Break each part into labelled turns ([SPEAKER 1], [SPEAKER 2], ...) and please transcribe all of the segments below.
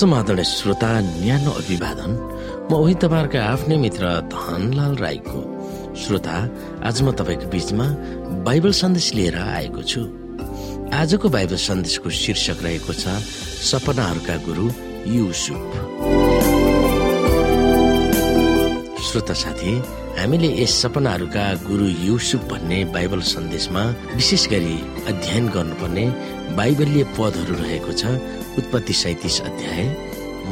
[SPEAKER 1] समाधान श्रोता न्यानो अभिवादन म उही तपाईँहरूका आफ्नै मित्र धनलाल राईको। श्रोता आज म तपाईँको बीचमा बाइबल सन्देश लिएर आएको छु। आजको बाइबल सन्देशको शीर्षक रहेको छ सपनाहरूका गुरु युसुफ। श्रोता साथी हामीले यस सपनाहरूका गुरु युसुफ भन्ने बाइबल सन्देशमा विशेष गरी अध्ययन गर्नुपर्ने बाइबलीय पदहरू रहेको छ उत्पत्ति सैतिस अध्याय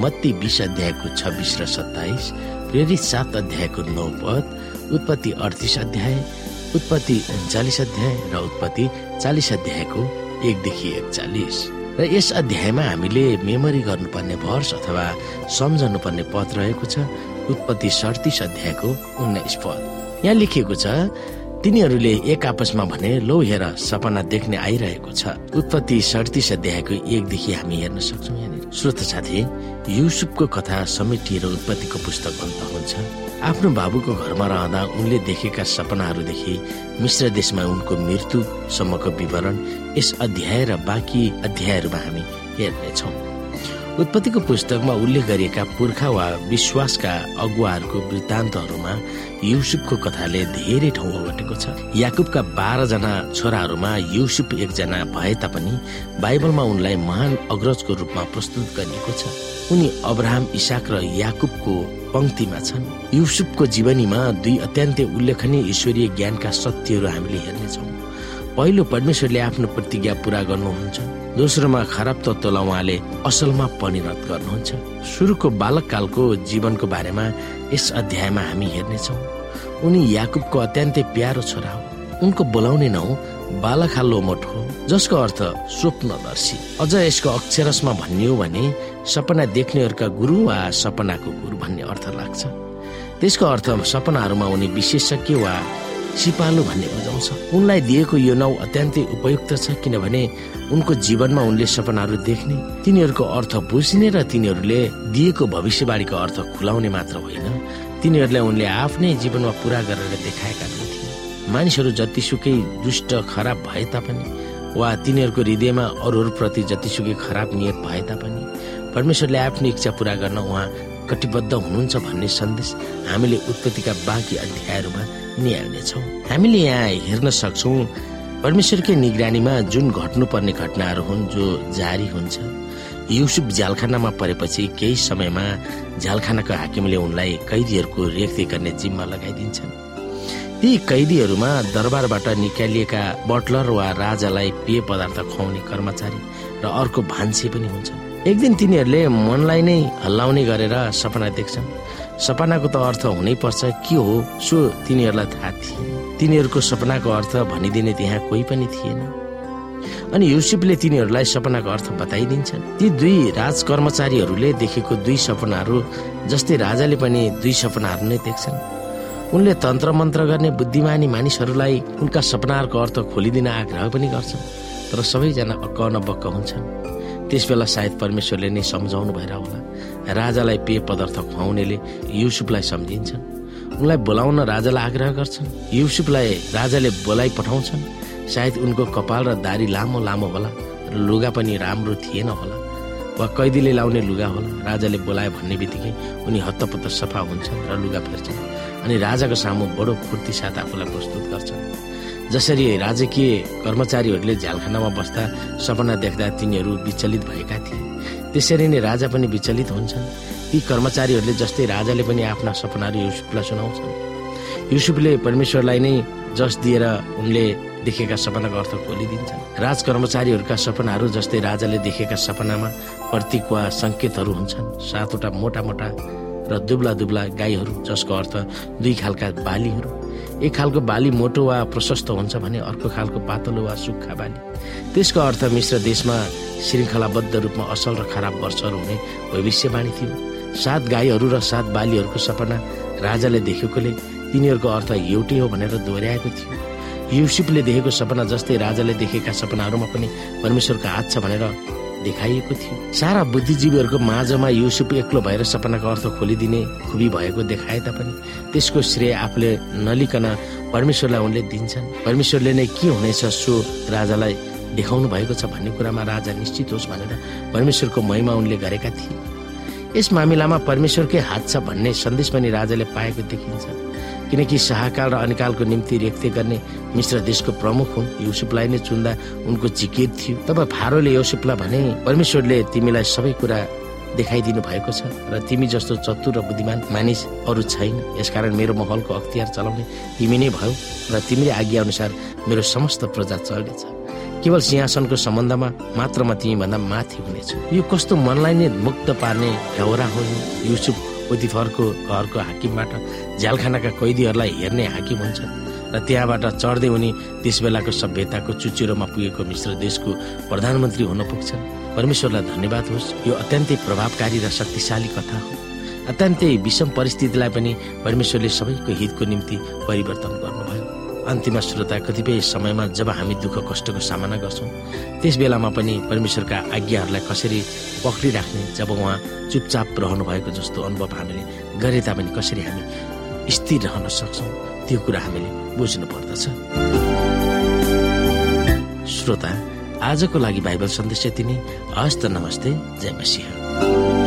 [SPEAKER 1] मत्ती बिस अध्यायको छब्बिस र सत्ताइस प्रेरित सात अध्यायको नौ पद उत्पत्ति अडतिस अध्याय उत्पत्ति उन्चालिस अध्याय र उत्पत्ति चालिस अध्यायको एकदेखि एकचालिस। र यस अध्यायमा हामीले मेमोरी गर्नुपर्ने भर्स अथवा सम्झनु पर्ने पद रहेको छ उत्पत्ति सडतिस अध्यायको उन्नाइस पद। यहाँ लेखिएको छ तिनीहरूले एक आपसमा भने लौ हेर सपना देख्ने आइरहेको छ। उत्पत्ति सडतिस अध्यायको एकदेखि हामी हेर्न सक्छौँ। यहाँनिर श्रोत साथी युसुफको कथा समेटिएर उत्पत्तिको पुस्तक अन्त हुन्छ। आफ्नो बाबुको घरमा रहँदा उनले देखेका सपनाहरूदेखि मिश्र देशमा उनको मृत्युसम्मको विवरण यस अध्याय र बाँकी अध्यायहरूमा हामी हेर्नेछौँ। उत्पत्तिको पुस्तकमा उल्लेख गरिएका पुर्खा वा विश्वासका अगुवाहरूको वृत्तान्तहरूमा युसुफको कथाले धेरै ठाउँ ओगटेको छ। याकुबका बाह्रजना छोराहरूमा युसुफ एकजना भए तापनि बाइबलमा उनलाई महान अग्रजको रूपमा प्रस्तुत गरिएको छ। उनी अब्राहम इसाक र याकुबको पंक्तिमा छन्। युसुफको जीवनीमा दुई अत्यन्तै उल्लेखनीय ईश्वरीय ज्ञानका सत्यहरू हामीले हेर्नेछौँ। पहिलो परमेश्वरले आफ्नो प्रतिज्ञा पूरा गर्नुहुन्छ। दोस्रोमा खराब तत्वलाई उहाँले असलमा परिणत गर्नुहुन्छ। सुरुको बालककालको जीवनको बारेमा यस अध्यायमा हामी हेर्नेछौँ उनी याकुबको अत्यन्तै प्यारो छोरा हो। उनको बोलाउने नाउँ बालखा लोमोट हो जसको अर्थ स्वप्नदर्शी। अझ यसको अक्षरसमा भनियो भने सपना देख्नेहरूका गुरु वा सपनाको गुरु भन्ने अर्थ लाग्छ। त्यसको अर्थ सपनाहरूमा उनी विशेषज्ञ वा सिपालु भन्ने बुझाउँछ। उनलाई दिएको यो नाउँ अत्यन्तै उपयुक्त छ किनभने उनको जीवनमा उनले सपनाहरू देख्ने तिनीहरूको अर्थ बुझ्ने र तिनीहरूले दिएको भविष्यवाणीको अर्थ खुलाउने मात्र होइन। तिनीहरूलाई उनले आफ्नै जीवनमा पुरा गरेर देखाएका थिए। मानिसहरू जतिसुकै दुष्ट खराब भए तापनि वा तिनीहरूको हृदयमा अरूहरूप्रति जतिसुकै खराब नियत भए तापनि परमेश्वरले आफ्नो इच्छा पूरा गर्न उहाँ कटिबद्ध हुनुहुन्छ भन्ने सन्देश हामीले उत्पत्तिका बाँकी अध्यायहरूमा निहाल्नेछौँ। हामीले यहाँ हेर्न सक्छौँ परमेश्वरकै निगरानीमा जुन घट्नुपर्ने घटनाहरू हुन् जो जारी हुन्छ युसुफ झ्यालखानामा परेपछि केही समयमा झ्यालखानाको हाकिमले उनलाई कैदीहरूको रेखदेख गर्ने जिम्मा लगाइदिन्छन्। ती कैदीहरूमा दरबारबाट निकालिएका बटलर वा राजालाई पेय पदार्थ खुवाउने कर्मचारी र अर्को भान्से पनि हुन्छन्। एक दिन तिनीहरूले मनलाई नै हल्लाउने गरेर सपना देख्छन्। सपनाको त अर्थ हुनै पर्छ के हो? सो तिनीहरूलाई थाहा थिए। तिनीहरूको सपनाको अर्थ भनिदिने त्यहाँ कोही पनि थिएन। अनि युसुफले तिनीहरूलाई सपनाको अर्थ बताइदिन्छन्। ती दुई राज कर्मचारीहरूले देखेको दुई सपनाहरू जस्तै राजाले पनि दुई सपनाहरू नै देख्छन्। उनले तन्त्र मन्त्र गर्ने बुद्धिमानी मानिसहरूलाई उनका सपनाहरूको अर्थ खोलिदिन आग्रह पनि गर्छन् तर सबैजना अक्क नबक्क हुन्छन्। त्यस बेला सायद परमेश्वरले नै सम्झाउनु भएर होला। राजालाई पेय पदार्थ खुवाउनेले युसुफलाई सम्झिन्छन्। उनलाई बोलाउन राजालाई आग्रह गर्छन्। युसुफलाई राजाले बोलाइ पठाउँछन्। सायद उनको कपाल र दारी लामो लामो होला र लुगा पनि राम्रो थिएन होला वा कैदीले लाउने लुगा होला। राजाले बोलायो भन्ने बित्तिकै उनी हत्तपत्त सफा हुन्छन् र लुगा फेर्छन् अनि राजाको सामु बडो फुर्ती साथ आफूलाई प्रस्तुत गर्छन्। जसरी राजकीय कर्मचारीहरूले झ्यालखानामा बस्दा सपना देख्दा तिनीहरू विचलित भएका थिए। त्यसरी नै राजा पनि विचलित हुन्छन्। ती कर्मचारीहरूले जस्तै राजाले पनि आफ्ना सपनाहरू युसुफलाई सुनाउँछन्। युसुफले परमेश्वरलाई नै जस दिएर उनले देखेका सपनाको अर्थ खोलिदिन्छन्। राज कर्मचारीहरूका सपनाहरू जस्तै राजाले देखेका सपनामा प्रतीक वा सङ्केतहरू हुन्छन्। सातवटा मोटा मोटा र दुब्ला दुब्ला गाईहरू जसको अर्थ दुई खालका बालीहरू। एक खालको बाली मोटो वा प्रशस्त हुन्छ भने अर्को खालको पातलो वा सुक्खा बाली। त्यसको अर्थ मिश्र देशमा श्रृङ्खलाबद्ध रूपमा असल र खराब वर्षहरू हुने भविष्यवाणी थियो। सात गाईहरू र सात बालीहरूको सपना राजाले देखेकोले तिनीहरूको अर्थ एउटै हो भनेर दोहोऱ्याएको थियो। युसुफले देखेको सपना जस्तै राजाले देखेका सपनाहरूमा पनि परमेश्वरको हात छ भनेर देखाइएको थियो। सारा बुद्धिजीवीहरूको माझमा युसुफ एक्लो भएर सपनाको अर्थ खोलिदिने खुबी भएको देखाए तापनि त्यसको श्रेय आफूले नलिकन परमेश्वरलाई उनले दिन्छन्। परमेश्वरले नै के हुनेछ सो राजालाई देखाउनु भएको छ भन्ने कुरामा राजा निश्चित होस् भनेर परमेश्वरको महिमा उनले गरेका थिए। यस मामिलामा परमेश्वरकै हात छ भन्ने सन्देश पनि राजाले पाएको देखिन्छ। किनकि शाहकाल र अनिकालको निम्ति रेख्ते गर्ने मिश्र देशको प्रमुख हुन्। युसुफलाई नै चुन्दा उनको जिकिर थियो। तब फारोले युसुफलाई भने परमेश्वरले तिमीलाई सबै कुरा देखाइदिनु भएको छ र तिमी जस्तो चतुर र बुद्धिमान मानिस अरू छैन। यसकारण मेरो महलको अख्तियार चलाउने तिमी नै भयो र तिमीले आज्ञा अनुसार मेरो समस्त प्रजा चल्नेछ। केवल सिंहासनको सम्बन्धमा मात्र म तिमीभन्दा माथि हुनेछु। यो कस्तो मनलाई नै मुक्त पार्ने हेउरा हो युसुफ पोतिफरको घरको हाकिमबाट झ्यालखानाका कैदीहरूलाई हेर्ने हाकिम हुन्छ र त्यहाँबाट चढ्दै उनी त्यस बेलाको सभ्यताको चुचुरोमा पुगेको मिश्र देशको प्रधानमन्त्री हुन पुग्छन्। परमेश्वरलाई धन्यवाद होस्। यो अत्यन्तै प्रभावकारी र शक्तिशाली कथा हो। अत्यन्तै विषम परिस्थितिलाई पनि परमेश्वरले सबैको हितको निम्ति परिवर्तन गर्नुभयो। अन्तिम श्रोता कतिपय समयमा जब हामी दुःख कष्टको सामना गर्छौँ त्यस बेलामा पनि परमेश्वरका आज्ञाहरूलाई कसरी पक्रिराख्ने जब उहाँ चुपचाप रहनु भएको जस्तो अनुभव हामीले गरे तापनि कसरी हामी स्थिर रहन सक्छौँ त्यो कुरा हामीले बुझ्नु पर्दछ। श्रोता आजको लागि बाइबल सन्देश यति नै। हस्त नमस्ते जय मसिंह।